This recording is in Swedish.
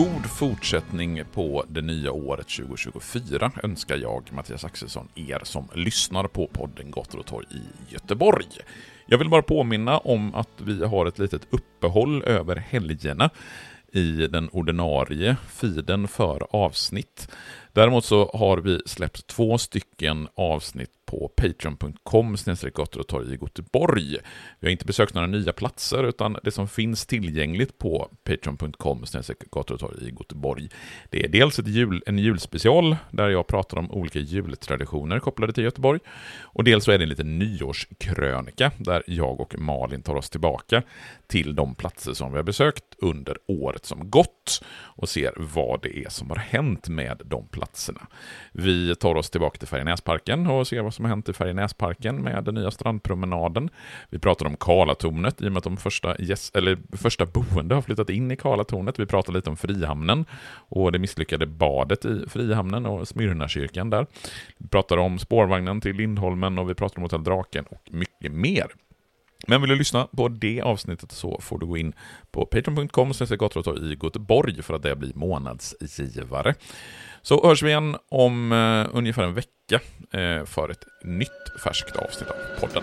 God fortsättning på det nya året 2024 önskar jag, Mattias Axelsson, er som lyssnar på podden Gator och torg i Göteborg. Jag vill bara påminna om att vi har ett litet uppehåll över helgerna i den ordinarie feeden för avsnitt. Däremot så har vi släppt två stycken avsnitt på patreon.com gator och torg i Göteborg. Vi har inte besökt några nya platser, utan det som finns tillgängligt på patreon.com gator och torg i Göteborg, det är dels ett jul, en julspecial där jag pratar om olika jultraditioner kopplade till Göteborg, och dels så är det en liten nyårskrönika där jag och Malin tar oss tillbaka till de platser som vi har besökt under året som gått och ser vad det är som har hänt med de platserna. Vi tar oss tillbaka till Färjenäsparken och ser vad som har hänt i Färjenäsparken med den nya strandpromenaden. Vi pratar om Karlatornet i och med att de första, yes, eller första boende har flyttat in i Karlatornet. Vi pratar lite om Frihamnen och det misslyckade badet i Frihamnen och Smyrnakyrkan där. Vi pratar om spårvagnen till Lindholmen och vi pratar om Hotell Draken och mycket mer. Men vill du lyssna på det avsnittet så får du gå in på patreon.com gator i Göteborg för att det blir månadsgivare. Så hörs vi igen om eh, ungefär en vecka eh, för ett nytt färskt avsnitt av podden.